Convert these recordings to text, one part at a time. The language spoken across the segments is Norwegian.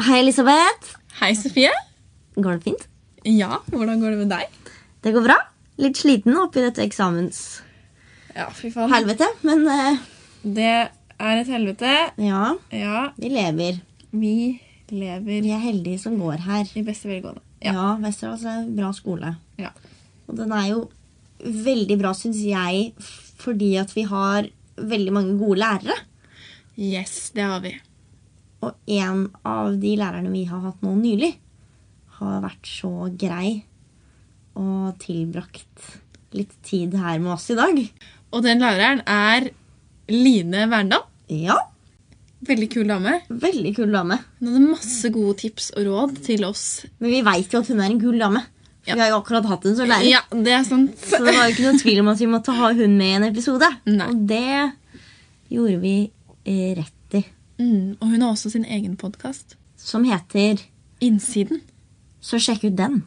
Hei, Elisabeth. Hei, Sofie. Går det fint? Ja, hvordan går det med deg? Det går bra. Litt sliten oppi dette eksamens... Ja, fy faen. Helvete, men uh... Det er et helvete. ja, Ja, vi lever. vi lever Vi er heldige som går her. i beste velgående. Ja, Ja. Vesterålen er en bra skole. ja. Og den er jo veldig bra, syns jeg, fordi at vi har veldig mange gode lærere. Yes, det har vi. Og en av de lærerne vi har hatt nå nylig, har vært så grei og tilbrakt litt tid her med oss i dag. Og den læreren er Line Verndal. Ja, Veldig kul dame. veldig kul dame. Hun hadde masse gode tips og råd til oss. Men vi veit jo at hun er en kul dame. For Ja. Vi har jo akkurat hatt henne som lærer. Ja, det er sant. Så det var jo ikke noen tvil om at vi måtte ha hun med i en episode. Nei. Og det gjorde vi eh, rett. Mm, og hun har også sin egen podkast. Som heter Innsiden. Så sjekk ut den.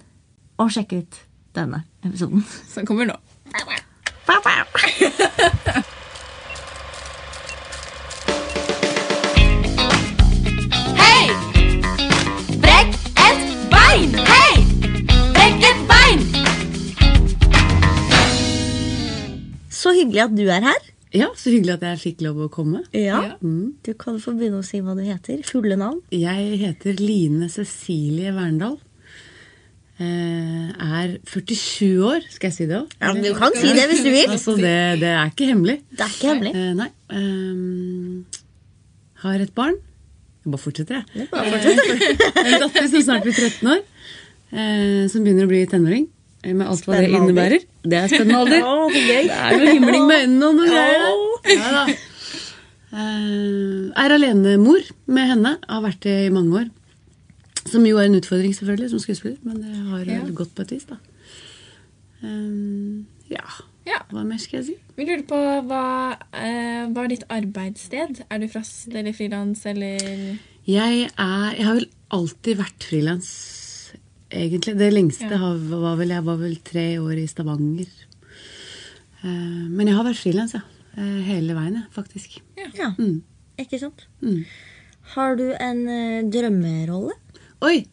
Og sjekk ut denne episoden. Som kommer nå. Hei! Brekk et bein! Hei! Brekk et bein! Så hyggelig at du er her. Ja, Så hyggelig at jeg fikk lov å komme. Ja. mm. Du kan få begynne å si hva du heter. Fulle navn. Jeg heter Line Cecilie Verndal. Eh, er 47 år. Skal jeg si det òg? Ja, Du kan si det hvis du vil. Altså, det, det er ikke hemmelig. Det er ikke hemmelig. Eh, nei. ehm, har et barn. Jeg bare fortsetter, jeg. Bare fortsetter. En datter som snart blir 13 år. Eh, som begynner å bli tenåring. Eh, Med alt hva det innebærer. Det er spennende alder. Å. Det er noe himling med øynene og noe greier. Ja. Eh, er alenemor med henne. Har vært det i mange år. Som jo er en utfordring selvfølgelig som skuespiller, men det har Ja. gått på et vis, da. Eh, ja. Ja. Hva mer skal jeg si? Vi lurer på hva, uh, hva er ditt arbeidssted? Er du fast eller frilans eller Jeg, er, jeg har vel alltid vært frilans, egentlig. Det lengste Ja. var vel Jeg var vel tre år i Stavanger. Uh, men jeg har vært frilans, ja. Uh, hele veien, faktisk. Ja, Mm. ikke sant? Mm. Har du en uh, drømmerolle? Oi!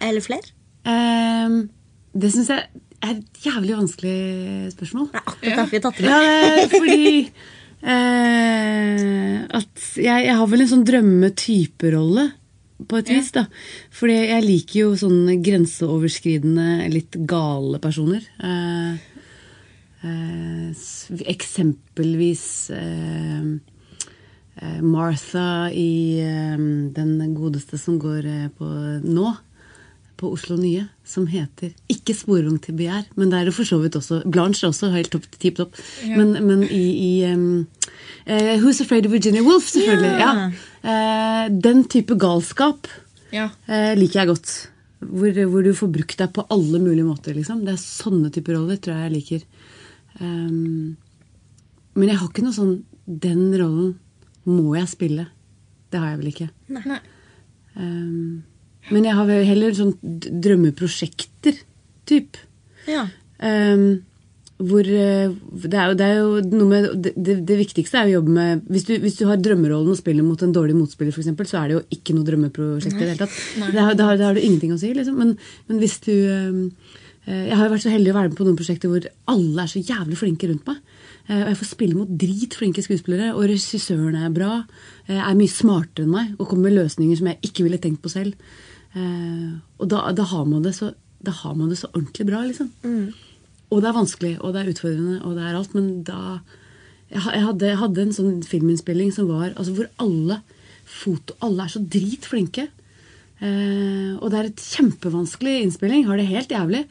Eller flere? Ehm, det syns jeg er et jævlig vanskelig spørsmål. Det er akkurat derfor vi har tatt det Ja, med. fordi eh, at jeg, jeg har vel en sånn drømmetyperolle på et Ja. vis. da. Fordi jeg liker jo sånne grenseoverskridende, litt gale personer. Eh, eh, eksempelvis eh, eh, Martha i eh, den godeste som går eh, på nå på Oslo Nye, som heter Ikke sporvogn til begjær, men det er det for så vidt også Blanche er også helt topp, tipp topp. Ja. Men, men i, i um, uh, Who's Afraid of Virginia Woolf, selvfølgelig. Ja. Ja. Uh, den type galskap Ja. eh, liker jeg godt. Hvor, hvor du får brukt deg på alle mulige måter. Liksom. Det er sånne typer roller tror jeg jeg liker. Um, men jeg har ikke noe sånn Den rollen må jeg spille. Det har jeg vel ikke. Nei. Um, men jeg har heller sånn drømmeprosjekter, typ. Ja. Um, hvor eh, det er, jo, det er jo noe med det, det, viktigste er å jobbe med hvis du, hvis du har drømmerollen og spiller mot en dårlig motspiller, eksempel, så er det jo ikke noe drømmeprosjekt i det hele tatt. Da har, har, har du ingenting å si, liksom. Men, men hvis du um, eh, Jeg har jo vært så heldig å være med på noen prosjekter hvor alle er så jævlig flinke rundt meg. Eh, Og jeg får spille mot dritflinke skuespillere, og regissørene er bra. Er mye smartere enn meg og kommer med løsninger som jeg ikke ville tenkt på selv. Eh, Og da, da, har man det så, da har man det så ordentlig bra, liksom. Og det er vanskelig, og det er utfordrende, og det er alt, men da Jeg, jeg, hadde, jeg hadde en sånn filminnspilling som var altså hvor alle foto, alle er så dritflinke. Eh, og det er et kjempevanskelig innspilling. Har det helt jævlig.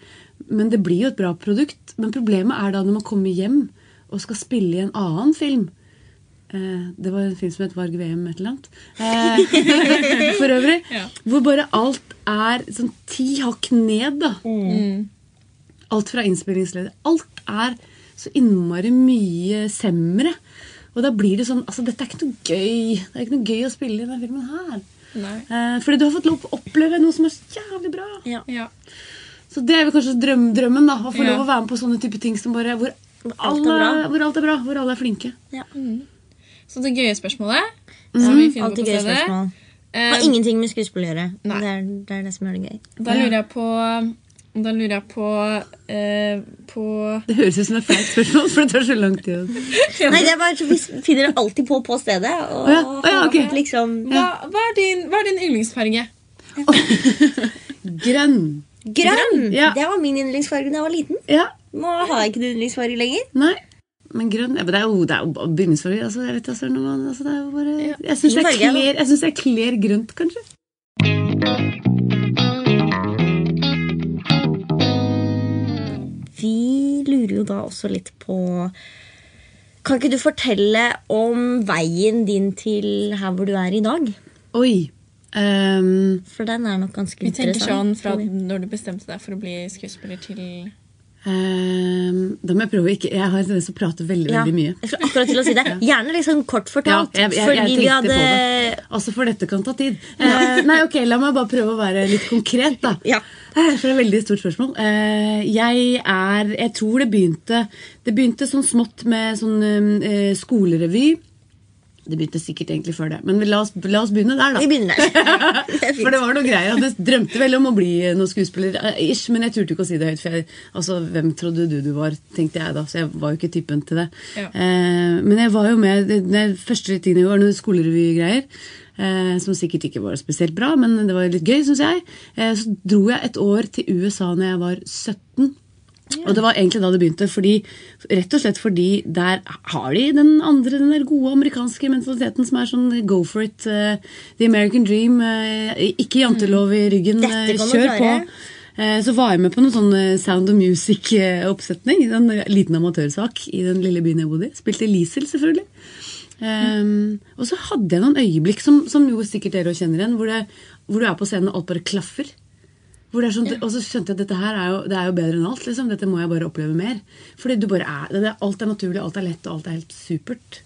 Men det blir jo et bra produkt. Men problemet er da når man kommer hjem og skal spille i en annen film. Eh, det var en film som het Varg VM et eller annet. Eh, for øvrig. Ja. Hvor bare alt er sånn ti hakk ned, da. Mm. Alt fra innspillingsleder. Alt er så innmari mye semmere. Og da blir det sånn Altså, dette er ikke noe gøy. Det er ikke noe gøy å spille i denne filmen her. Eh, fordi du har fått lov å oppleve noe som er så jævlig bra. Ja. Ja. Så det er vel kanskje drøm, drømmen, da. Å få Ja. lov å være med på sånne type ting som bare hvor alt er alle, hvor alt er bra. Hvor alle er flinke. Ja. Så det gøye spørsmålet som vi finner på Alltid på gøye stedet spørsmål. Eh, Har ingenting med skuespill å gjøre. Nei. Det er, det er det som gjør det gøy. Da lurer jeg på Da lurer jeg på, eh, på Det høres ut som det er feil spørsmål, for det tar så lang tid. Nei, det er bare så Vi finner det alltid på på stedet. Og oh ja, oh ja, okay. liksom, ja. hva, hva, er din, hva er din yndlingsfarge? Grønn. Grønn! Ja. Det var min yndlingsfarge da jeg var liten. Ja. Nå har jeg ikke den yndlingsfarge lenger. Nei. Men grønn ja, men Det er jo, det er jo bare bygningsfarge. Altså, jeg vet, altså, man, altså, det er jo bare, jeg syns jeg, kler- jeg jeg kler grønt, kanskje. Vi lurer jo da også litt på Kan ikke du fortelle om veien din til her hvor du er i dag? Oi. Um, For den er nok ganske interessant. Vi tenker sånn fra når du bestemte deg for å bli skuespiller, til ehm, da må jeg prøve ikke Jeg har en tendens til å prate veldig, Ja, veldig mye. jeg skulle akkurat til å si det. Gjerne liksom kort fortalt. Ja, jeg- jeg- jeg fordi vi hadde det. Altså, for dette kan ta tid. Eh, nei, ok, La meg bare prøve å være litt konkret, da. Ja. For det er et veldig stort spørsmål. Eh, jeg er Jeg tror det begynte Det begynte sånn smått med sånn eh, skolerevy. Det begynte sikkert egentlig før det, men la oss, la oss begynne der, da. Vi begynner der. Er. For det var noe greier. Jeg drømte vel om å bli noen skuespiller, eh, ish, men jeg turte ikke å si det høyt. For jeg, altså, hvem trodde du du var, tenkte jeg da. Så jeg var jo ikke typen til det. Ja. Eh, men jeg var jo med det, det første tingene i år, noen skolerevygreier. Eh, som sikkert ikke var spesielt bra, men det var litt gøy, syns jeg. Eh, så dro jeg et år til USA når jeg var 17. Og det var egentlig da det begynte, fordi, rett og slett fordi der har de den andre, den der gode amerikanske mentaliteten som er sånn go for it, uh, the American dream, uh, ikke jantelov i ryggen, du kjør på. Så var jeg med på noen sånn Sound of Music-oppsetning. En liten amatørsak i den lille byen jeg bodde i. Spilte Liesel, selvfølgelig. Um, og så hadde jeg noen øyeblikk som, som jo sikkert dere kjenner igjen, hvor, det, hvor du er på scenen og alt bare klaffer. Sånn, Og så skjønte jeg at dette her er jo, det er jo bedre enn alt. liksom. Dette må jeg bare oppleve mer. Fordi du bare er, det, Alt er naturlig, alt er lett, og alt er helt supert.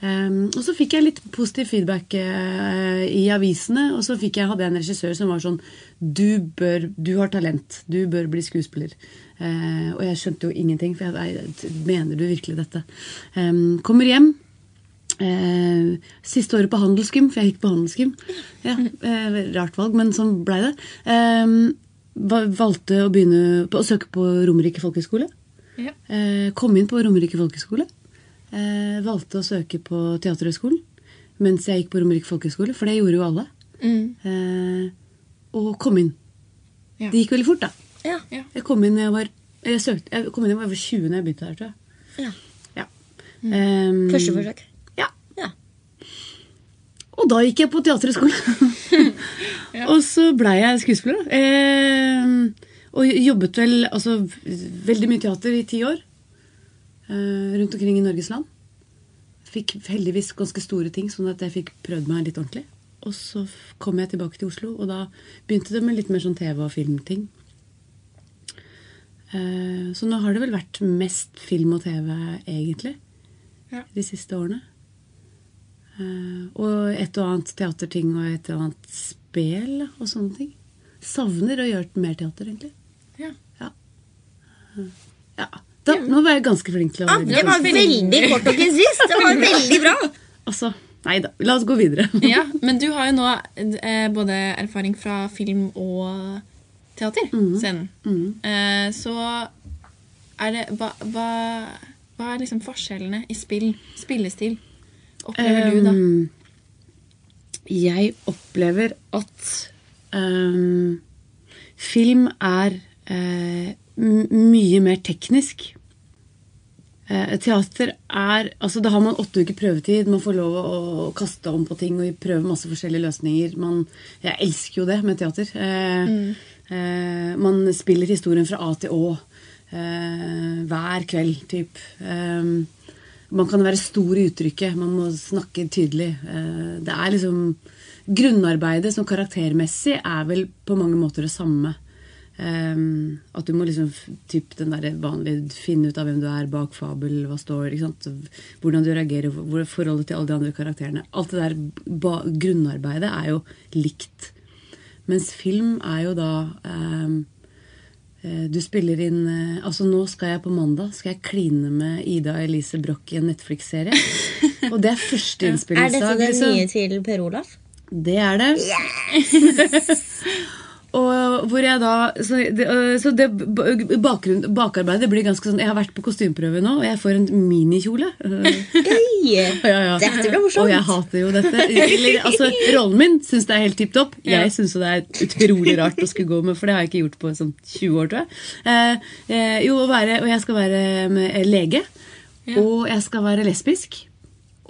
Um, og så fikk jeg litt positiv feedback uh, i avisene, og så jeg, hadde jeg en regissør som var sånn Du bør, du har talent. Du bør bli skuespiller. Uh, og jeg skjønte jo ingenting, for jeg, jeg mener du virkelig dette? Um, kommer hjem. Uh, siste året på handelsgym, for jeg gikk på handelsgym. Ja, eh, rart valg, men sånn blei det. Va- valgte å begynne på, å søke på Romerike folkehøgskole. Ja. Eh, kom inn på Romerike folkehøgskole. Eh, valgte å søke på Teaterhøgskolen mens jeg gikk på Romerike folkehøgskole, for det gjorde jo alle. Mm. Eh, og kom inn. Ja. Det gikk veldig fort, da. Ja. Jeg kom inn jeg var jeg, søkte, jeg kom inn jeg var 20 da jeg begynte her, tror jeg. Ja. Ja. Um, Første forsøk. Ja. Ja. Og da gikk jeg på teaterhøgskolen. Og så blei jeg skuespiller. Eh, og jobbet vel altså, veldig mye teater i ti år. Eh, rundt omkring i Norges land. Fikk heldigvis ganske store ting, sånn at jeg fikk prøvd meg litt ordentlig. Og så kom jeg tilbake til Oslo, og da begynte det med litt mer sånn TV- og filmting. Eh, så nå har det vel vært mest film og TV, egentlig, Ja. de siste årene. Eh, og et og annet teaterting og et og annet spel og sånne ting. Savner å gjøre mer teater, egentlig. Ja. Ja. ja. Da, nå var jeg ganske flink til å Ja, det var veldig kort og konsist. Det var veldig bra. Altså, nei da. La oss gå videre. ja, Men du har jo nå eh, både erfaring fra film og teater. Scenen. Eh, så er det hva, hva, hva er liksom forskjellene i spill, spillestil? Opplever du, da? Um, Jeg opplever at um, film er uh, mye mer teknisk. Eh, teater er altså Da har man åtte uker prøvetid. Man får lov å, å kaste om på ting og prøve masse forskjellige løsninger. Man, jeg elsker jo det med teater. Eh, mm. man spiller historien fra A til Å eh, hver kveld, typ. Eh, man kan være stor i uttrykket. Man må snakke tydelig. Eh, det er liksom Grunnarbeidet som karaktermessig er vel på mange måter det samme. Um, at du må liksom typ den der vanlige finne ut av hvem du er bak fabel, hva står, ikke sant? hvordan du reagerer, forholdet til alle de andre karakterene. Alt det der grunnarbeidet er jo likt. Mens film er jo da eh, Du spiller inn eh, Altså nå skal jeg på mandag skal jeg kline med Ida Elise Broch i en Netflix-serie. Og det er første Er dette den det liksom. nye til Per Olaf? Det er det. Og hvor jeg da Så det, øh, så det bakgrunn, bakarbeidet blir ganske sånn Jeg har vært på kostymeprøve nå, og jeg får en minikjole. Øh, ja, ja. Dette blir morsomt. Og jeg hater jo dette. Eller, altså, rollen min syns det er helt tipp topp. Jeg syns det er utrolig rart å skulle gå med, for det har jeg ikke gjort på sånn 20 år, tror jeg. Eh, eh, jo, være, og jeg skal være eh, lege. Ja. Og jeg skal være lesbisk.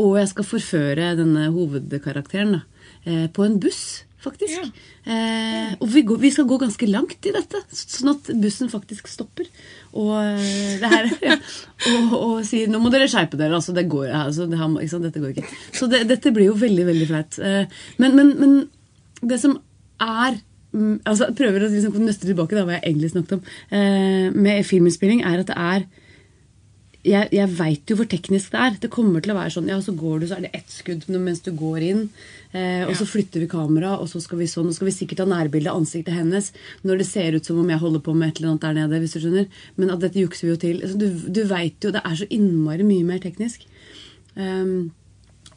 Og jeg skal forføre denne hovedkarakteren da, eh, på en buss, faktisk. Ja. Eh, og vi, går, vi skal gå ganske langt i dette, sånn at bussen faktisk stopper. Og, eh, det her, ja, og, og sier 'nå må dere skjerpe dere'. altså det går, altså, det her, sant, Dette går ikke. Så det, dette blir jo veldig veldig flaut. Eh, men, men, men det som er mm, altså Prøver å liksom nøste tilbake da, hva jeg egentlig snakket om eh, med filminnspilling, er at det er jeg, jeg veit jo hvor teknisk det er. Det kommer til å være sånn, ja, så går du, så er det ett skudd mens du går inn. Eh, og så flytter vi kameraet, og så skal vi sånn, og skal vi sikkert ha nærbilde av ansiktet hennes når det ser ut som om jeg holder på med et eller annet der nede. hvis du skjønner. Men at dette jukser vi jo til. Altså, du du veit jo, det er så innmari mye mer teknisk. Um,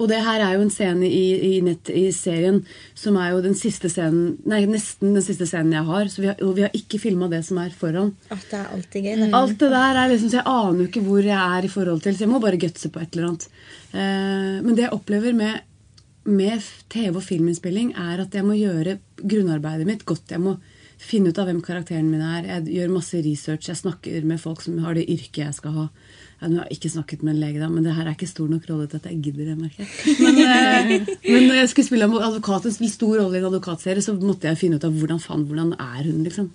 og det her er jo en scene i, i, nett, i serien som er jo den siste scenen Nei, nesten den siste scenen jeg har. Så vi har, og vi har ikke filma det som er foran. At det er alltid gøy. Mm. Alt det der er liksom, så Jeg aner jo ikke hvor jeg er i forhold til, så jeg må bare gutse på et eller annet. Eh, men det jeg opplever med, med TV- og filminnspilling, er at jeg må gjøre grunnarbeidet mitt godt. Jeg må finne ut av hvem karakteren min er. Jeg gjør masse research. Jeg snakker med folk som har det yrket jeg skal ha. Nå har jeg ikke snakket med en lege, da, men det her er ikke stor nok rolle til at jeg gidder det. merker. Men, eh, men når jeg skulle spille advokat, en stor rolle i en advokatserie, så måtte jeg finne ut av hvordan faen, hvordan er hun, liksom.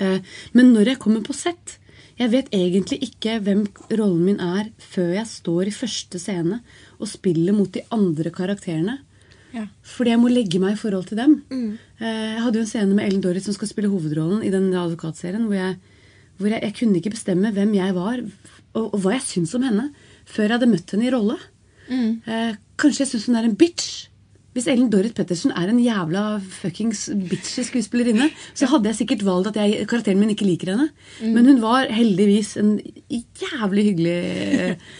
Eh, Men når jeg kommer på sett Jeg vet egentlig ikke hvem rollen min er før jeg står i første scene og spiller mot de andre karakterene. Ja. Fordi jeg må legge meg i forhold til dem. Mm. Jeg hadde jo en scene med Ellen Dorrit som skal spille hovedrollen i den advokatserien, hvor jeg, hvor jeg, jeg kunne ikke bestemme hvem jeg var og, og hva jeg syns om henne før jeg hadde møtt henne i rolle. Eh, kanskje jeg syns hun er en bitch. Hvis Ellen Dorrit Pettersen er en jævla fuckings bitchy skuespillerinne, så hadde jeg sikkert valgt at jeg, karakteren min ikke liker henne. Men hun var heldigvis en jævlig hyggelig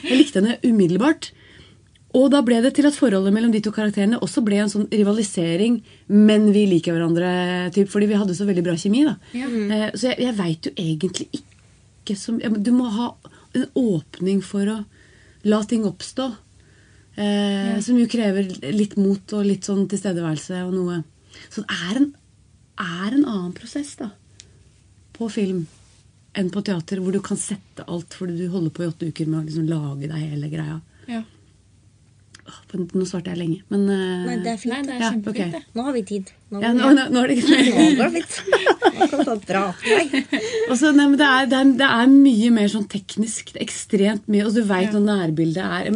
Jeg likte henne umiddelbart. Og da ble det til at forholdet mellom de to karakterene også ble en sånn rivalisering, men vi liker hverandre, typ, fordi vi hadde så veldig bra kjemi. da. Mm. Så jeg, jeg veit jo egentlig ikke som Du må ha en åpning for å la ting oppstå. Eh, Som jo krever litt mot og litt sånn tilstedeværelse og noe. Så det er en, er en annen prosess da, på film enn på teater, hvor du kan sette alt fordi du holder på i åtte uker med å liksom lage deg hele greia. Ja. Nå svarte jeg lenge, men eh, Nei, det er fint. Nei, det er Ja, kjempefint, ok. det. Nå har vi tid. Nå, ja, nå, nå, nå er det nå går det fint. Nå kan du ta et bra vei. Og så, nei, men det, er, det, er, det er mye mer sånn teknisk. Ekstremt mye. Og du veit når nærbildet er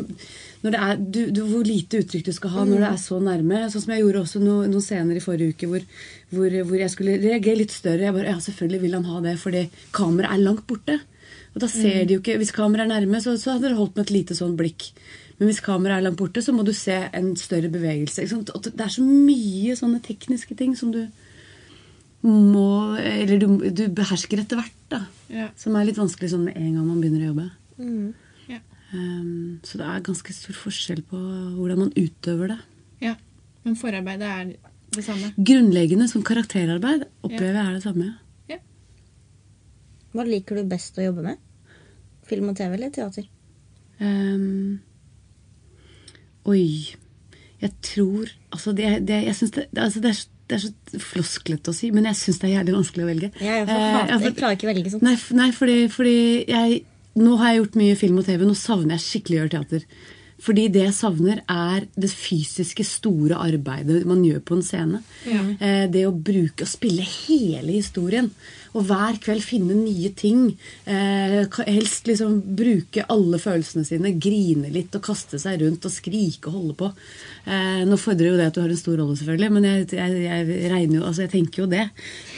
når det er, du, du, Hvor lite uttrykk du skal ha når det er så nærme. Sånn som jeg gjorde også no, noen scener i forrige uke hvor, hvor, hvor jeg skulle reagere litt større. Jeg bare, ja, selvfølgelig vil han ha det, fordi kameraet er langt borte. Og da ser de jo ikke, Hvis kameraet er nærme, så, så hadde det holdt med et lite sånn blikk. Men hvis kameraet er langt borte, så må du se en større bevegelse. Ikke sant? Og det er så mye sånne tekniske ting som du må Eller du, du behersker etter hvert, da. Ja. Som er litt vanskelig sånn med en gang man begynner å jobbe. Ja. Um, så det er ganske stor forskjell på hvordan man utøver det. ja. Men forarbeidet er det samme. Grunnleggende som karakterarbeid opplever jeg er det samme. Ja. Hva liker du best å jobbe med? Film og TV eller teater? Um, oi Jeg tror Altså, det, det, jeg synes det, altså det, er, så- det er så flosklete å si, men jeg syns det er jævlig vanskelig å velge. Jeg, Eh, altså, jeg klarer ikke å velge sånn. Nei, nei fordi, fordi jeg Nå har jeg gjort mye film og TV. Nå savner jeg skikkelig å gjøre teater. Fordi det jeg savner, er det fysiske, store arbeidet man gjør på en scene. Eh, det å bruke og spille hele historien. Og hver kveld finne nye ting. Eh, helst liksom bruke alle følelsene sine. Grine litt og kaste seg rundt og skrike og holde på. Eh, nå fordrer jo det at du har en stor rolle, selvfølgelig, men jeg, jeg, jeg regner jo Altså, jeg tenker jo det.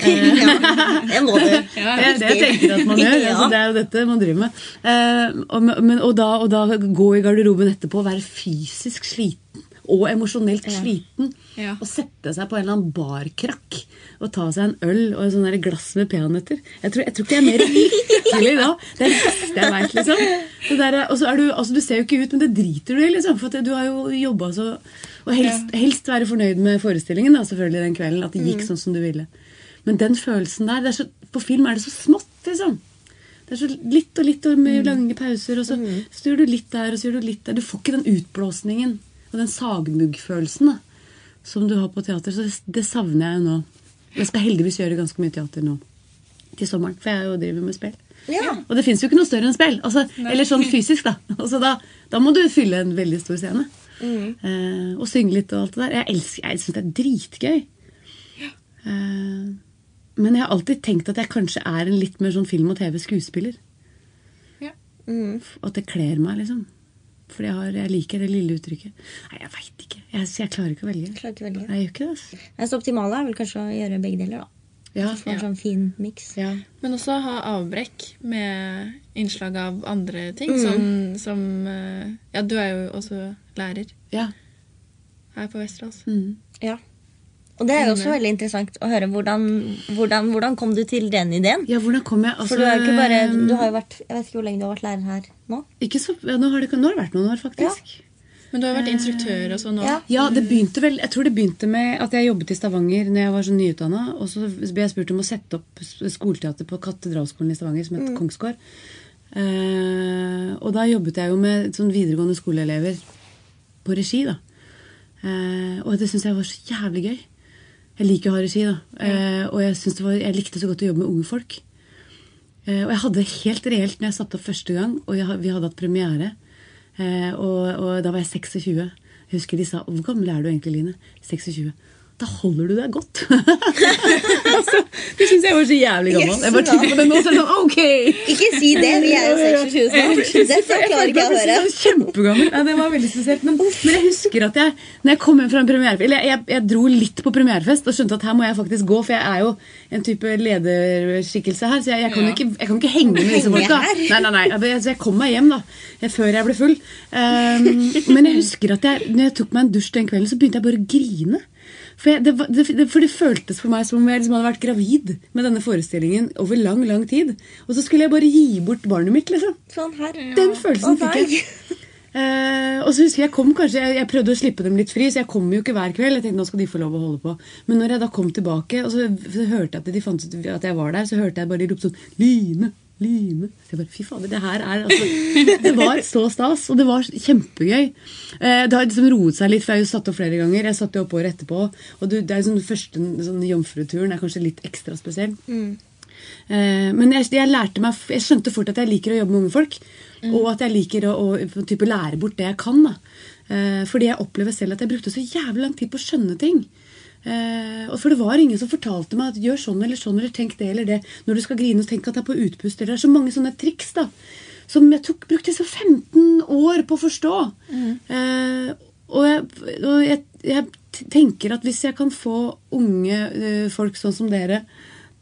Ja, det må du. Det er det jeg tenker at man gjør. Altså, det er jo dette man driver med. Eh, og, men, og, da, og da gå i garderoben etterpå og være fysisk sliten. Og emosjonelt sliten. Ja. Å sette seg på en eller annen barkrakk og ta seg en øl og et glass med peanøtter. Jeg tror, jeg tror ikke jeg er mer lykkelig da. Det er det beste jeg veit, liksom. Der, og så er du, altså, du ser jo ikke ut, men det driter du i, liksom. For du har jo jobba så Og helst, helst være fornøyd med forestillingen, da, selvfølgelig, den kvelden. At det gikk sånn som du ville. Men den følelsen der det er så, På film er det så smått, liksom. Det er så litt og litt og med lange pauser, og så, så gjør du litt der, og så gjør du litt der. Du får ikke den utblåsningen og den sagmuggfølelsen som du har på teater. Så det, det savner jeg jo nå. Jeg skal heldigvis gjøre ganske mye teater nå til sommeren, for jeg er jo driver med spill. Ja. Og det fins jo ikke noe større enn spill. Altså, eller sånn fysisk, da. Altså, da. Da må du fylle en veldig stor scene. Eh, og synge litt og alt det der. Jeg elsker, jeg syns det er dritgøy. Eh, men jeg har alltid tenkt at jeg kanskje er en litt mer sånn film- og TV-skuespiller. Ja. At det kler meg, liksom. Fordi jeg, har, jeg liker det lille uttrykket. Nei, jeg veit ikke. Jeg, jeg klarer ikke å velge. Klarer ikke å velge. Nei, jeg gjør ikke det. altså. Men så optimale er vel kanskje å gjøre begge deler, da. Ja. Få en sånn fin miks. ja. Men også ha avbrekk med innslag av andre ting. Som, som eh, Ja, du er jo også lærer ja. her på Vesterålen. Mm. Ja. Og det er jo også veldig interessant å høre. Hvordan, hvordan, hvordan kom du til den ideen? ja, hvordan kom jeg altså, For du er ikke bare Du har jo vært Jeg vet ikke hvor lenge du har vært lærer her nå. ikke så, ja, nå, har det, nå har det vært noen år, faktisk. Men du har jo vært instruktør også nå. Ja. Ja, det begynte vel, jeg tror det begynte med at jeg jobbet i Stavanger når jeg var så nyutdanna. Og så ble jeg spurt om å sette opp skoleteater på Katedralskolen i Stavanger, som het Kongsgård. Uh, og da jobbet jeg jo med sånn videregående skoleelever på regi, da. Uh, og det syns jeg var så jævlig gøy. Jeg liker å ha regi, da. Eh, og jeg, det var, jeg likte så godt å jobbe med unge folk. Eh, og jeg hadde helt reelt når jeg satte opp første gang, og jeg, vi hadde hatt premiere, eh, og, og da var jeg 26. Jeg husker de sa 'Hvor gammel er du egentlig, Line?' 26. Da holder du deg godt. altså, det syns jeg var så jævlig gammel. Jeg bare tenker på det nå, så det sånn ok! Ikke si det! Vi er jo 26 snart. Dette klarer ikke jeg å høre. Kjempegammel. Ja, det var veldig spesielt. Men, men jeg husker at jeg når jeg kom hjem fra en premierefest Eller jeg, jeg, jeg dro litt på premierefest og skjønte at her må jeg faktisk gå, for jeg er jo en type lederskikkelse her. Så jeg, jeg, kan, jo ikke, kan ikke henge med disse folka. Nei, nei, nei. Så jeg kom meg hjem da, før jeg ble full. Um, men jeg husker at jeg, når jeg tok meg en dusj den kvelden, så begynte jeg bare å grine. For, jeg, det, det, det, for det føltes for meg som om jeg liksom hadde vært gravid med denne forestillingen over lang lang tid. Og så skulle jeg bare gi bort barnet mitt. liksom. Sånn her. Den følelsen fikk jeg. Uh, og så husker jeg kom kanskje, jeg, jeg prøvde å slippe dem litt fri, så jeg kom jo ikke hver kveld. Jeg tenkte nå skal de få lov å holde på. Men når jeg da kom tilbake, og så, så hørte jeg at de fant ut at jeg var der, så hørte jeg bare de ropte sånn Line! Line! Så jeg bare, Fy fader, det her er altså Det var så stas, og det var kjempegøy. Eh, det har liksom roet seg litt, for jeg har jo satt opp flere ganger. Jeg satt jo opp året etterpå. Og du, det er jo sånn første sånn jomfruturen er kanskje litt ekstra spesiell. Eh, men jeg, jeg lærte meg Jeg skjønte fort at jeg liker å jobbe med unge folk. Og at jeg liker å, å lære bort det jeg kan. Da. Eh, fordi jeg opplever selv at jeg brukte så jævlig lang tid på å skjønne ting. Eh, for det var ingen som fortalte meg at gjør sånn eller sånn, eller tenk det eller det. Når du skal grine, så tenk at det er på utpust. Det er så mange sånne triks da som jeg tok, brukte så 15 år på å forstå. Eh, og jeg, og jeg, jeg tenker at hvis jeg kan få unge uh, folk sånn som dere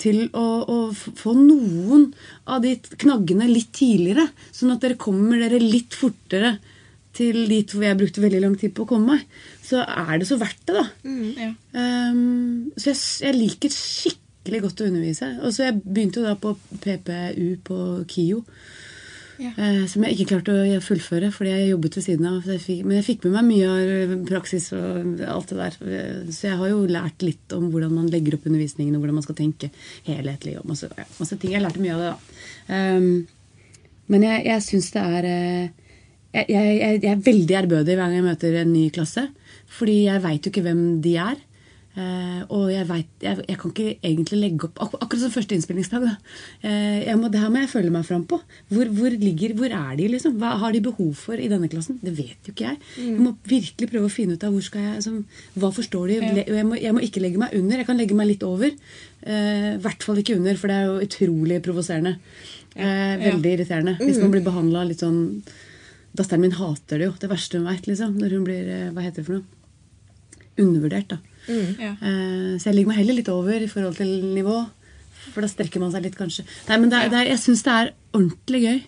til å, å få noen av de knaggene litt tidligere, sånn at dere kommer dere litt fortere til dit hvor jeg brukte veldig lang tid på å komme meg, så er det så verdt det, da. Ja. Um, så jeg, jeg liker skikkelig godt å undervise. Og så jeg begynte jo da på PPU på KIO. Ja. Uh, som jeg ikke klarte å fullføre fordi jeg jobbet ved siden av. Jeg fikk, men jeg fikk med meg mye av eh, praksis og alt det der. Eh, Så jeg har jo lært litt om hvordan man legger opp undervisningen, og hvordan man skal tenke helhetlig. og masse, ja, masse ting. Jeg lærte mye av det, da. Um, men jeg, jeg syns det er uh, jeg, jeg, jeg jeg er veldig ærbødig hver gang jeg møter en ny klasse. Fordi jeg veit jo ikke hvem de er. Eh, og jeg, vet, jeg, jeg kan ikke egentlig legge opp ak Akkurat som første innspillingsdag. Da. Eh, jeg må, det her må jeg følge meg fram på. Hvor, hvor, ligger, hvor er de? liksom? Hva har de behov for i denne klassen? Det vet jo ikke jeg. Jeg må virkelig prøve å finne ut av hvor skal jeg, altså, hva forstår de. Jeg må, jeg må ikke legge meg under. Jeg kan legge meg litt over. Eh, I hvert fall ikke under, for det er jo utrolig provoserende. Eh, veldig irriterende. Hvis man blir behandla litt sånn Datteren min hater det jo. Det verste hun veit. Liksom, når hun blir hva heter det for noe? Undervurdert. da. Ja. Eh, så jeg ligger meg heller litt over i forhold til nivå. For da strekker man seg litt, kanskje. Nei, men det er, det er, jeg syns det er ordentlig gøy.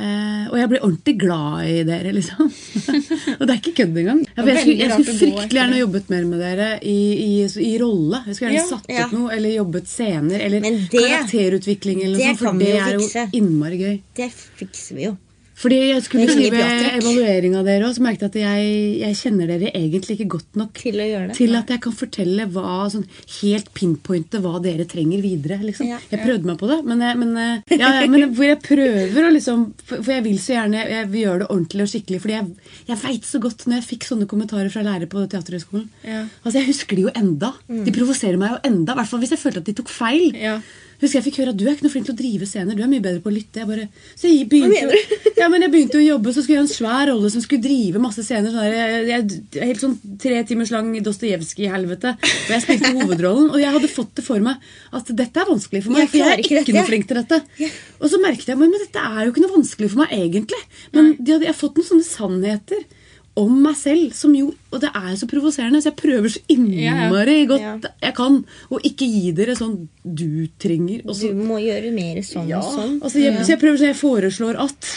Eh, og jeg blir ordentlig glad i dere, liksom. og det er ikke kødd engang. Ja, jeg skulle, jeg skulle fryktelig gjerne jobbet mer med dere i, i, i rolle. Jeg skulle gjerne Ja. satt opp Ja. noe, eller jobbet scener, eller det- karakterutvikling, eller det noe sånt, for det er jo fikse. innmari gøy. Det fikser vi jo. Fordi jeg skulle skrive evaluering av dere, og så merket jeg at jeg, jeg kjenner dere egentlig ikke godt nok Til å gjøre det. til at jeg kan fortelle hva, sånn, helt pinpointe hva dere trenger videre. Liksom. Ja. Jeg prøvde meg på det, men, jeg- men, eh, ja, ja, men hvor jeg prøver å liksom For jeg vil så gjerne jeg vil gjøre det ordentlig og skikkelig. Fordi jeg, jeg veit så godt når jeg fikk sånne kommentarer fra lærere på Teaterhøgskolen. Ja. Altså, Jeg husker de jo enda. De provoserer meg jo enda. I hvert fall hvis jeg følte at de tok feil. Husker jeg fikk høre at du er ikke noe flink til å drive scener. Du er mye bedre på å lytte. Jeg bare, så jeg begynte, ja, men jeg begynte å jobbe, så skulle jeg ha en svær rolle som skulle drive masse scener. Sånn jeg, jeg, helt sånn tre timers lang Dostojevskij-helvete. Og jeg spilte hovedrollen. Og jeg hadde fått det for meg at dette er vanskelig for meg. Jeg For jeg er ikke ikke noe flink til dette. Og så merket jeg men, men dette er jo ikke noe vanskelig for meg egentlig. Men de hadde, jeg har fått noen sånne sannheter om meg selv, som jo, og det er så provoserende, så jeg prøver så innmari godt yeah. jeg kan, å ikke gi dere sånn du trenger. Og så Du må gjøre mer sånn ja, og sånn. altså jeg, så jeg prøver sånn, jeg foreslår at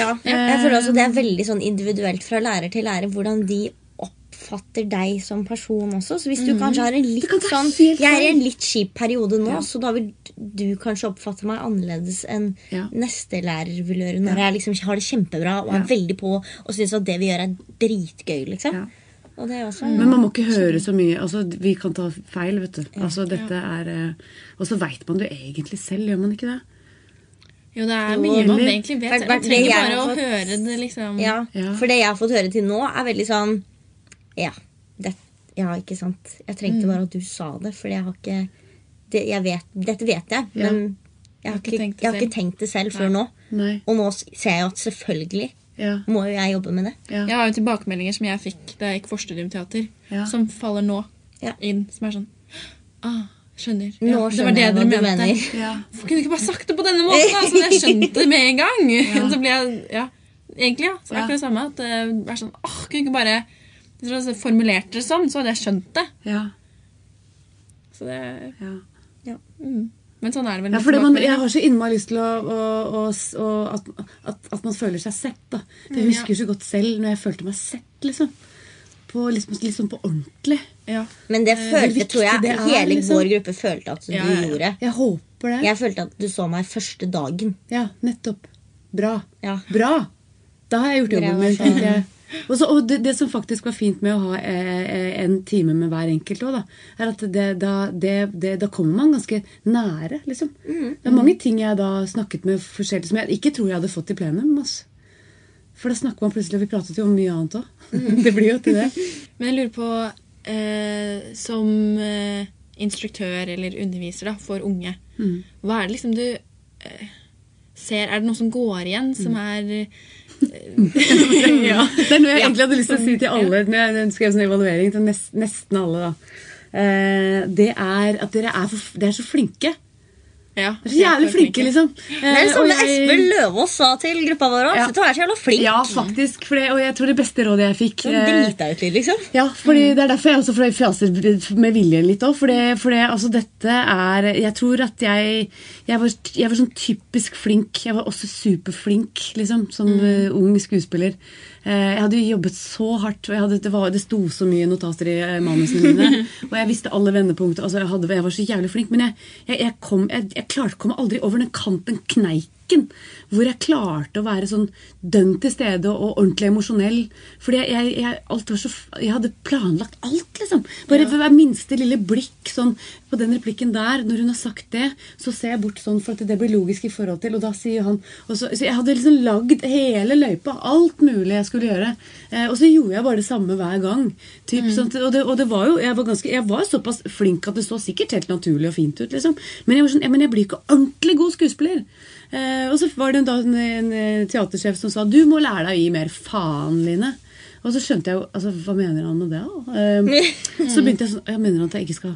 Ja, jeg føler også det er veldig sånn individuelt fra lærer til lærer hvordan de oppfatter deg som person også. Så hvis du kanskje har en litt sånn Jeg er i en litt kjip periode nå, så da vil du kanskje oppfatte meg annerledes enn Ja. neste lærer vil gjøre når jeg liksom har det kjempebra og er Ja. veldig på og syns at det vi gjør, er dritgøy, liksom. Ja. Og det er også Men man må ikke høre så mye. altså Vi kan ta feil, vet du. altså dette er eh, Og så veit man det jo egentlig selv, gjør man ikke det? Jo, det er mye man egentlig vet. Man trenger bare å høre det, liksom. Ja, Ja. For det jeg har fått høre til nå, er veldig sånn Ja, det, ja ikke sant. Jeg trengte bare at du sa det, for jeg har ikke det, jeg vet, Dette vet jeg, Ja. men jeg har, ikke, det jeg har selv. ikke tenkt det selv før nå. Nei. Og nå ser jeg at selvfølgelig Ja. må jo jeg jobbe med det. ja. Jeg har jo tilbakemeldinger som jeg fikk da jeg gikk Forstudiumteater, Ja. som faller nå Ja. inn. Som er sånn ah, Skjønner. Nå det var skjønner det jeg hva dere du mente. ja. Hvorfor kunne du ikke bare sagt det på denne måten? da, Så jeg skjønte det med en gang. Så ble jeg, ja, Egentlig, ja. Så Ja. akkurat det samme. At det er sånn, åh, kunne ikke bare Hvis du hadde formulert det sånn, så hadde jeg skjønt det. ja. Så det ja. mm. Men sånn er det vel Ja, for det man, jeg har så innmari lyst til å, å, å, å at, at, at man føler seg sett. da. For Jeg husker så godt selv når jeg følte meg sett. liksom. På, liksom, liksom på ordentlig. Ja. Men det følte, det tror jeg, er, hele liksom. vår gruppe følte at du Ja, ja, ja. gjorde. Jeg håper det. Jeg følte at du så meg første dagen. Ja, nettopp. Bra. Ja. Bra! Da har jeg gjort jobben min. Og, så, og det, det som faktisk var fint med å ha eh, eh, en time med hver enkelt òg, da, er at det, da, det, det, da kommer man ganske nære, liksom. Mm. Det er mange ting jeg da snakket med forskjellig som jeg ikke tror jeg hadde fått i plenum. Altså. For da snakker man plutselig, og vi pratet jo om mye annet òg. Mm. Det blir jo til det. Men jeg lurer på, eh, som eh, instruktør eller underviser da, for unge, Mm. hva er det liksom du eh, ser? Er det noe som går igjen, som Mm. er ja. Det er noe jeg egentlig hadde lyst til å si til alle når jeg skrev sånn evaluering til nest, nesten alle. da. Eh, det er at dere er, for, dere er så flinke. Ja, de er så jævlig flinke, liksom. Det er Eh, og jeg- Espen Løvaas sa til gruppa vår òg. Ja. Du er så jævla flink. Ja, faktisk. Det, og jeg tror det beste rådet jeg fikk Sånn eh, drita ut litt, liksom. Ja, fordi Det er derfor jeg også fjaser med viljen litt òg. For, det, for det, altså dette er Jeg tror at jeg jeg var, jeg var sånn typisk flink. Jeg var også superflink liksom, som mm. ung skuespiller. Eh, jeg hadde jo jobbet så hardt, og hadde, det, var, det sto så mye notater i eh, manusene mine. og jeg visste alle vendepunkter. Altså, jeg, hadde, jeg var så jævlig flink. Men jeg, jeg, kom, jeg, klarte å komme aldri over den kanten, kneiken, hvor jeg klarte å være sånn dønn til stede og ordentlig emosjonell. Fordi jeg, jeg, jeg, alt var så, jeg hadde planlagt alt, liksom. Bare for hver minste lille blikk sånn, på den replikken der, når hun har sagt det, så ser jeg bort sånn for at det blir logisk i forhold til, og da sier han og så, så Jeg hadde liksom lagd hele løypa, alt mulig jeg skulle gjøre. Eh, og så gjorde jeg bare det samme hver gang. Typ, sånn, at- og, det, og det var jo, jeg var, ganske, jeg var såpass flink at det så sikkert helt naturlig og fint ut, liksom. Men jeg, var sånn, ja, men jeg blir ikke ordentlig god skuespiller. Eh, og så var det en, en, en teatersjef som sa du må lære deg å gi mer faen, Line. Og så skjønte jeg jo altså, Hva mener han med det? Eh, så begynte jeg sånn Jeg mener han at jeg ikke skal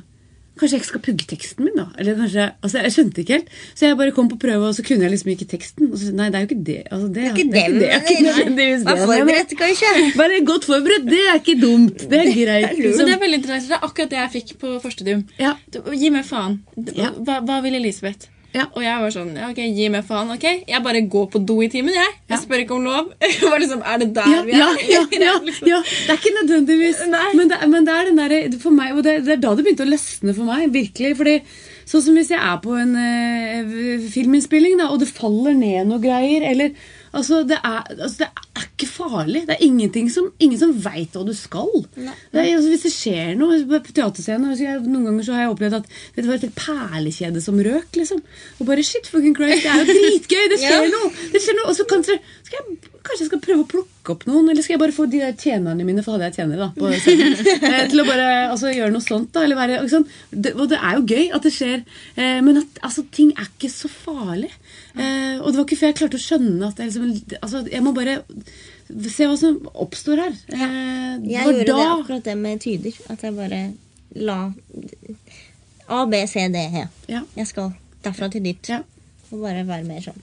Kanskje jeg ikke skal pugge teksten min, da? Eller kanskje, altså Jeg skjønte ikke helt. Så jeg bare kom på prøve, og så kunne jeg liksom ikke teksten. Og så, nei, det er jo ikke det. Altså, det, Det er ikke det, er det. er ikke nødvendigvis Vær det forberedt, kanskje. Bare godt forberedt, det er ikke dumt. Det er greit. Så Liksom. det er veldig interessant. Det er akkurat det jeg fikk på forstudium. Ja. Gi meg faen. Hva, hva vil Elisabeth? Ja. Og jeg var sånn ja, ok, gi meg faen. ok, Jeg bare går på do i timen, jeg. Jeg spør ikke om lov. Jeg var liksom, Er det der Ja, vi er? ja, ja, ja, Liksom. ja. Det er ikke nødvendigvis men det, men det er den der, for meg, og det, det er da det begynte å løsne for meg. virkelig, fordi Sånn som hvis jeg er på en uh, filminnspilling, da, og det faller ned noe greier eller, altså, det, er, altså, det ikke farlig. Det er ingenting som, ingen som veit hva du skal. Det er, altså, hvis det skjer noe på teaterscenen jeg, Noen ganger så har jeg opplevd at det var et perlekjede som røk. liksom. Og bare shit fucking Christ, det er jo dritgøy! Det skjer noe! det skjer noe, Og så kanskje, skal jeg, kanskje jeg skal prøve å plukke opp noen, eller skal jeg bare få de der tjenerne mine, for hadde jeg tjenere, da, på scenen, eh, til å bare altså, gjøre noe sånt. da, eller være, sant? Det, Og det er jo gøy at det skjer, eh, men at, altså, ting er ikke så farlig. Eh, og det var ikke før jeg klarte å skjønne at jeg, liksom, altså, jeg må bare se hva som oppstår her. Eh, Jeg gjorde da, det akkurat det med tyder. At jeg bare la A, B, C, D, E. ja, Jeg skal derfra til dit. ja. Og bare være mer sånn.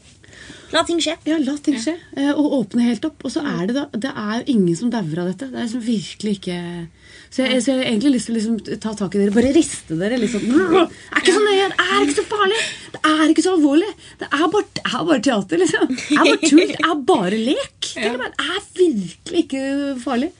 La ting skje. Ja, la ting skje. Ja. Og åpne helt opp. Og så er det da Det er jo ingen som dauer av dette. Det er liksom virkelig ikke Så jeg, så jeg har egentlig lyst til å liksom ta tak i dere. Bare riste dere Liksom. sånn Det er ikke så nøye. Det er ikke så farlig. Det er ikke så alvorlig. Det er bare, det er bare teater, liksom. Det er bare tull. Det er bare lek. Tenk meg, Det er virkelig ikke farlig.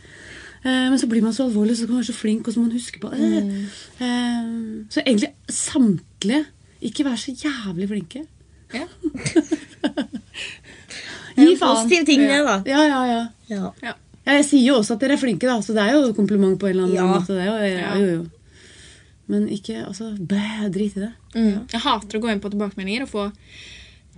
Eh, Men så blir man så alvorlig, så kan man være så flink, og så må man huske på det. Eh, Så egentlig samtlige Ikke vær så jævlig flinke. Ja. Gi faen. positiv ting, det, da. Ja, ja, ja. Ja. Ja. Ja, jeg sier jo også at dere er flinke, da, så det er jo et kompliment på en eller annen Ja. måte. Det er jo, ja. Jo, jo. Men ikke altså, bæ, drit i det. Mm. Jeg hater å gå inn på tilbakemeldinger og få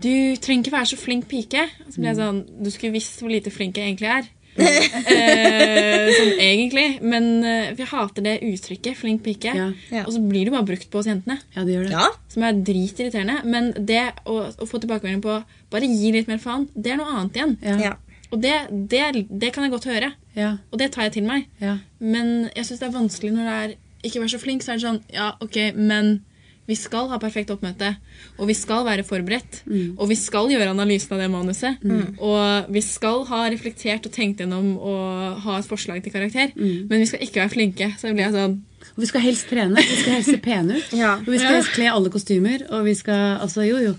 Du trenger ikke være så flink pike. Så blir jeg sånn Du skulle visst hvor lite flink jeg egentlig er. Eh, sånn egentlig. Men eh, jeg hater det uttrykket 'flink pike'. Ja. Ja. Og så blir det bare brukt på oss jentene. Ja, det gjør det. ja. Som er dritirriterende. Men det å, å få tilbakemelding på 'bare gi litt mer faen', det er noe annet igjen. Ja. ja. Og det, det, det kan jeg godt høre. Ja. Og det tar jeg til meg. Ja. Men jeg syns det er vanskelig når det er ikke vær så flink, så er det sånn Ja, ok, men vi skal ha perfekt oppmøte. Og vi skal være forberedt. Og vi skal gjøre analysen av det manuset. Og vi skal ha reflektert og tenkt gjennom og ha et forslag til karakter. Men vi skal ikke være flinke. Så blir jeg sånn Og vi skal helst trene. Vi skal helst se pene ut. Ja. Og vi skal helst kle alle kostymer. Og vi skal Altså, jo, jo.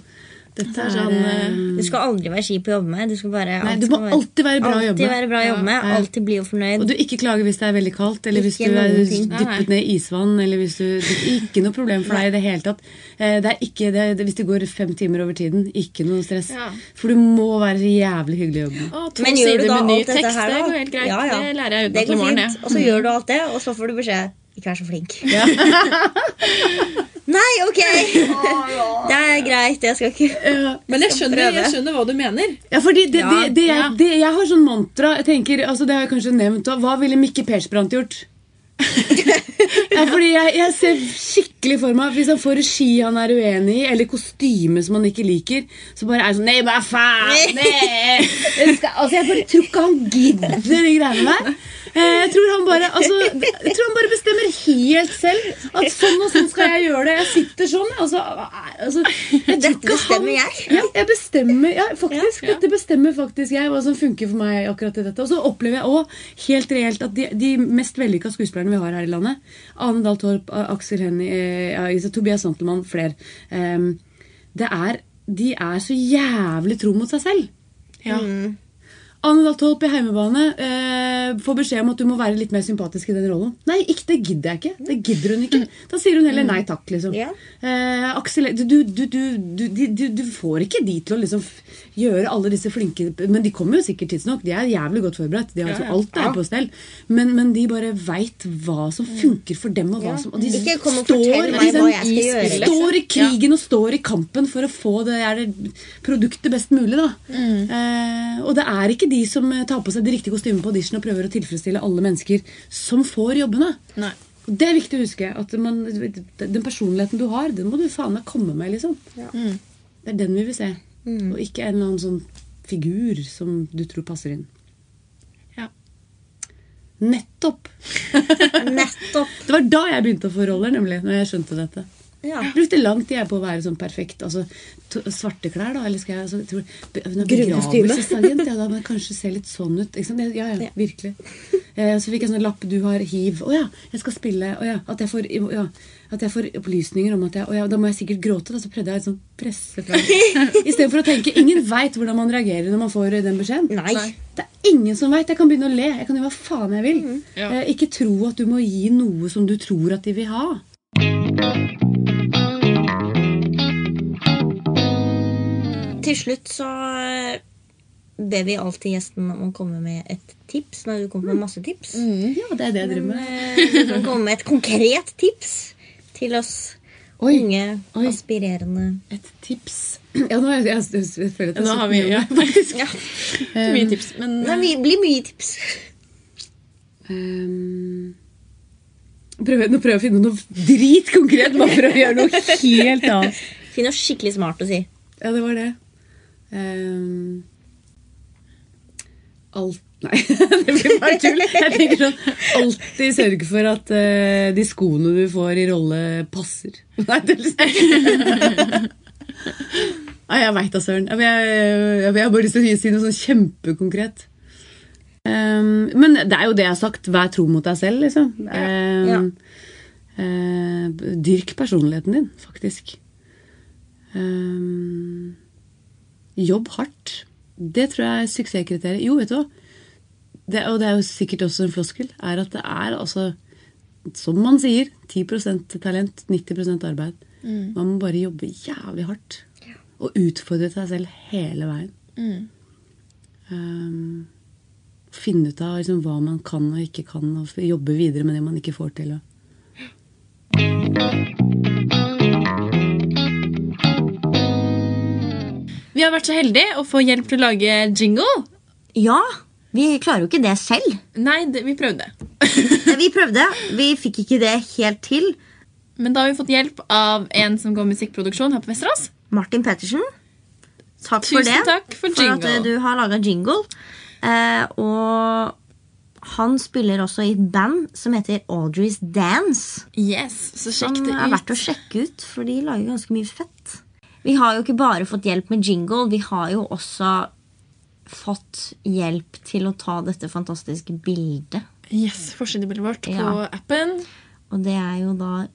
Dette er sånn, Du skal aldri være kjip å jobbe med. Du skal bare, Nei, alt du må skal alltid være bra å jobbe med. være bra å jobbe med. Ja. Alltid bli fornøyd. Og du ikke klager hvis det er veldig kaldt, eller hvis du er dyppet ned i isvann. eller hvis du, det er Ikke noe problem for deg i det hele tatt. Eh, Det er ikke, det, hvis det går fem timer over tiden, ikke noe stress. Ja. For du må være jævlig hyggelig å jobbe med. Å, Men gjør du da alt dette her, da? det går helt greit. Ja, ja. Det lærer jeg utenat i morgen. Og så gjør du alt det, og så får du beskjed ikke vær så flink. Nei, ok! Det er greit. Jeg skal ikke Men jeg skjønner, jeg skjønner hva du mener. Ja, fordi det, Ja, det, det, jeg, det, jeg har sånn mantra jeg tenker, altså Det har jeg kanskje nevnt også. Hva ville Mikke Persbrandt gjort? ja, fordi jeg, jeg ser skikkelig for meg Hvis han får regi han er uenig i, eller kostyme som han ikke liker, så bare er det sånn Nei, hva faen? Nei. Jeg, skal, altså, jeg bare tror ikke han gidder de greiene der. Eh, Jeg tror, han bare, altså, jeg tror han bare bestemmer helt selv at sånn og sånn skal jeg gjøre det. Jeg sitter sånn. Altså, altså, jeg Dette bestemmer han- jeg. Ja, jeg bestemmer, ja, faktisk. Ja, ja. Dette bestemmer faktisk jeg hva som funker for meg akkurat i dette. Og så opplever jeg også helt reelt at de, de mest vellykka skuespillerne vi har her i landet, Ane Dahl Torp, Aksel Hennie, eh, ja, Tobias Santelmann, flere, Um, det er, de er så jævlig tro mot seg selv. Ja. Anne Dahl Torp i Heimebane eh, får beskjed om at du må være litt mer sympatisk i den rollen. Nei, ikke, det gidder jeg ikke. Det gidder hun ikke. Da sier hun heller nei takk, liksom. Ja. Eh, Aksel, du, du, du, du, du, du, du får ikke de til å liksom gjøre alle disse flinke Men de kommer jo sikkert tidsnok. De er jævlig godt forberedt. De har altså alt er på stell. Men, men de bare veit hva som funker for dem, og hva som og de står liksom i-. Står i krigen og står i kampen for å få det, det produktet best mulig. da. Eh, og det er ikke de som eh, tar på seg de riktige kostymene på audition og prøver å tilfredsstille alle mennesker, som får jobbene. Nei. Det er viktig å huske. at man, Den personligheten du har, den må du faen meg komme med. liksom. Mm. Det er den vi vil se. Og ikke en eller annen sånn figur som du tror passer inn. Ja. Nettopp! Nettopp. Det var da jeg begynte å få roller, nemlig. når jeg skjønte dette. Ja. Jeg brukte lang tid jeg på å være sånn perfekt. altså to, Svarte klær, da? Eller skal jeg altså, jeg tror, be- begravelsesagent, ja, da må jeg kanskje se litt sånn ut. Ikke sant? Ja, ja, Ja. virkelig. Eh, så fikk jeg sånn lapp 'du har hiv'. Å ja, jeg skal spille. Å ja, at jeg får, ja, at jeg får opplysninger om at jeg Å ja, da må jeg sikkert gråte. Da. Så prøvde jeg å sånn presse fram. Istedenfor å tenke Ingen veit hvordan man reagerer når man får den beskjeden. Nei. Det er ingen som veit. Jeg kan begynne å le. Jeg kan gjøre hva faen jeg vil. Ja. Eh, ikke tro at du må gi noe som du tror at de vil ha. Til slutt så eh, ber vi alltid gjesten om å komme med et tips. Når du kommer med masse tips. Ja, det er det jeg driver med. Eh, Du kan komme med et konkret tips til oss Oi. unge, Oi. aspirerende Et tips. Ja, nå, jeg, jeg, jeg, jeg føler at jeg Nå har vi ja, faktisk ja. mye tips. Men Det blir- blir mye tips. Um, prøv, nå prøver jeg å finne noe dritkonkret, bare for å gjøre noe helt annet. Finn noe skikkelig smart å si. Ja, det var det. Um, alt Nei, det blir bare tull. Jeg tenker sånn Alltid sørge for at uh, de skoene du får i rolle, passer. Nei, det er Nei, jeg veit da søren. Jeg, jeg, jeg, jeg har bare lyst til å si noe sånn kjempekonkret. Um, men det er jo det jeg har sagt. Vær tro mot deg selv, liksom. Um, Ja. eh, dyrk personligheten din, faktisk. Um, jobb hardt. Det tror jeg er suksesskriteriet. Jo, vet du hva? Det, og det er jo sikkert også en floskel, er at det er altså, som man sier, 10% talent, 90% arbeid. Man må bare jobbe jævlig hardt. Og utfordre seg selv hele veien. Um, finne ut av liksom, hva man kan og ikke kan, og jobbe videre med det man ikke får til. Og. Vi har vært så heldige å få hjelp til å lage jingle. Ja, vi klarer jo ikke det selv. Nei, det, vi prøvde. Vi prøvde. Vi fikk ikke det helt til. Men da har vi fått hjelp av en som går musikkproduksjon her på Vesterås. Martin Pettersen. Takk for Tusen det. takk for at jingle. eh, du har laga jingle. Eh, og han spiller også i et band som heter Audrey's Dance. Yes, så sjekk det ut. Som er verdt å sjekke ut, for de lager ganske mye fett. Vi har jo ikke bare fått hjelp med jingle, vi har jo også fått hjelp til å ta dette fantastiske bildet. Yes, Forsidebildet vårt på Ja. appen. Og det er jo da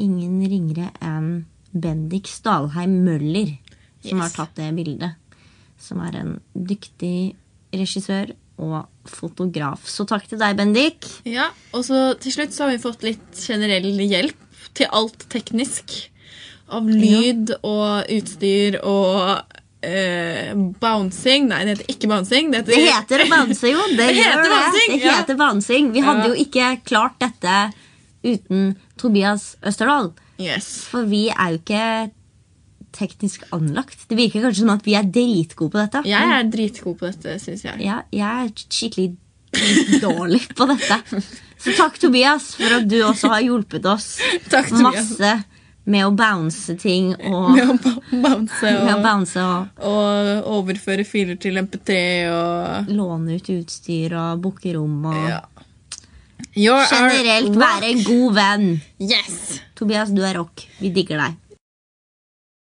ingen ringere enn Bendik Stalheim Møller som Yes. har tatt det bildet. Som er en dyktig regissør og fotograf. Så takk til deg, Bendik. Ja, Og så til slutt så har vi fått litt generell hjelp til alt teknisk. Av lyd og utstyr og eh, bouncing. Nei, det heter ikke bouncing. Det heter, Det heter å bounce, jo. Det, Det heter det. bouncing, Det ja. heter bouncing. Vi hadde Ja. jo ikke klart dette uten Tobias Østerdal. Yes. For vi er jo ikke teknisk anlagt. Det virker kanskje som at vi er dritgode på dette. Jeg er dritgod på dette, syns jeg. Ja, jeg er skikkelig dårlig på dette. Så takk, Tobias, for at du også har hjulpet oss Takk, Tobias. masse med å bounce ting og Med å bounce bounce med å og, bounce og og overføre filer til MP3 og låne ut utstyr og booke rom og ja. Generelt være en god venn. Yes! Tobias, du er rock. Vi digger deg.